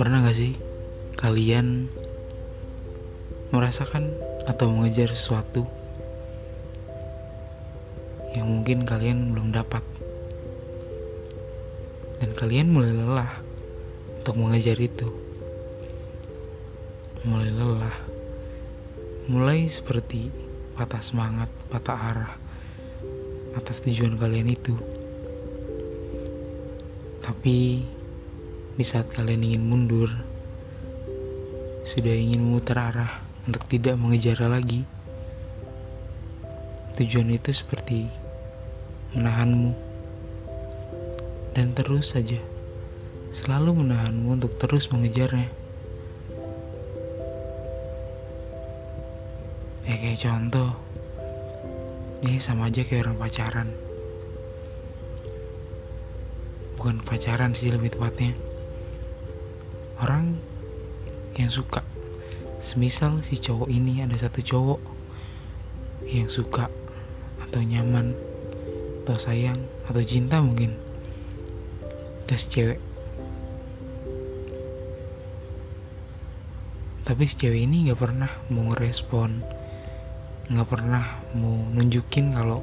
Pernah gak sih kalian merasakan atau mengejar sesuatu yang mungkin kalian belum dapat? Dan kalian mulai lelah untuk mengejar itu. Mulai lelah. Mulai seperti patah semangat patah arah atas tujuan kalian itu. Tapi di saat kalian ingin mundur, sudah ingin memutar arah untuk tidak mengejar lagi. Tujuan itu seperti menahanmu dan terus saja selalu menahanmu untuk terus mengejarnya. Ya kayak contoh, ini sama aja kayak orang pacaran. Bukan pacaran sih lebih tepatnya orang yang suka. Semisal si cowok ini ada satu cowok yang suka atau nyaman atau sayang atau cinta mungkin. Si cewek. Tapi si cewek ini nggak pernah mau ngerespon nggak pernah mau nunjukin kalau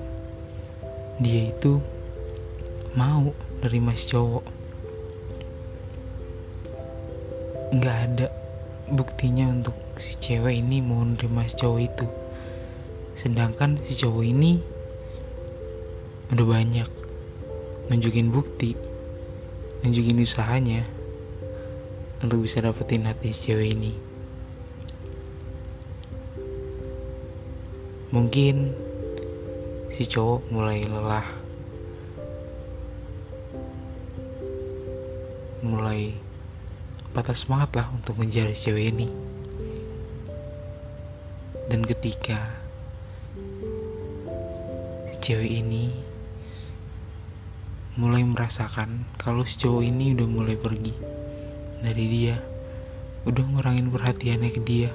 dia itu mau dari mas cowok nggak ada buktinya untuk si cewek ini mau nerima si cowok itu. Sedangkan si cowok ini udah banyak nunjukin bukti nunjukin usahanya untuk bisa dapetin hati si cewek ini. Mungkin si cowok mulai lelah mulai patah semangat lah untuk menjadi cewek ini. Dan ketika cewek ini mulai merasakan kalau si cowok ini udah mulai pergi dari dia udah ngurangin perhatiannya ke dia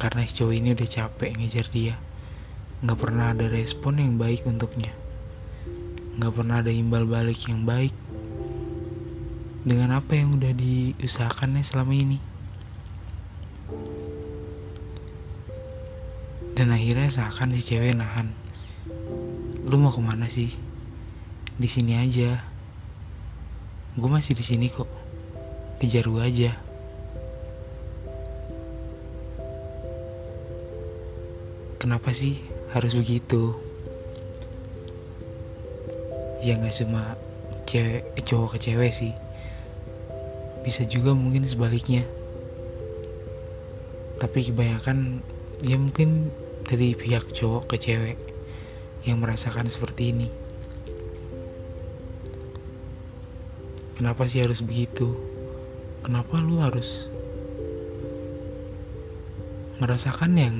karena si cowok ini udah capek ngejar dia nggak pernah ada respon yang baik untuknya nggak pernah ada imbal balik yang baik dengan apa yang udah diusahakannya selama ini. Dan akhirnya seakan si cewek nahan. Lu mau ke mana sih? Di sini aja. Gue masih di sini kok. Kejar gue aja. Kenapa sih harus begitu? Ya nggak cuma cewek cowok ke cewek sih bisa juga mungkin sebaliknya. Tapi kebanyakan ya mungkin dari pihak cowok ke cewek yang merasakan seperti ini. Kenapa sih harus begitu? Kenapa lu harus merasakan yang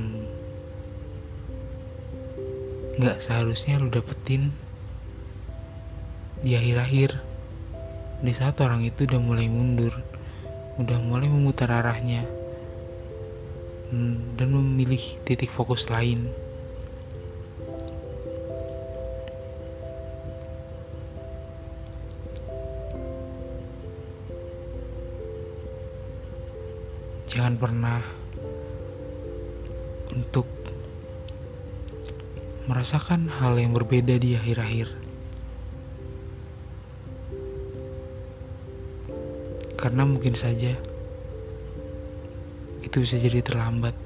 nggak seharusnya lu dapetin di akhir-akhir di saat orang itu udah mulai mundur, udah mulai memutar arahnya, hmm, dan memilih titik fokus lain. Jangan pernah untuk merasakan hal yang berbeda di akhir-akhir. Karena mungkin saja itu bisa jadi terlambat.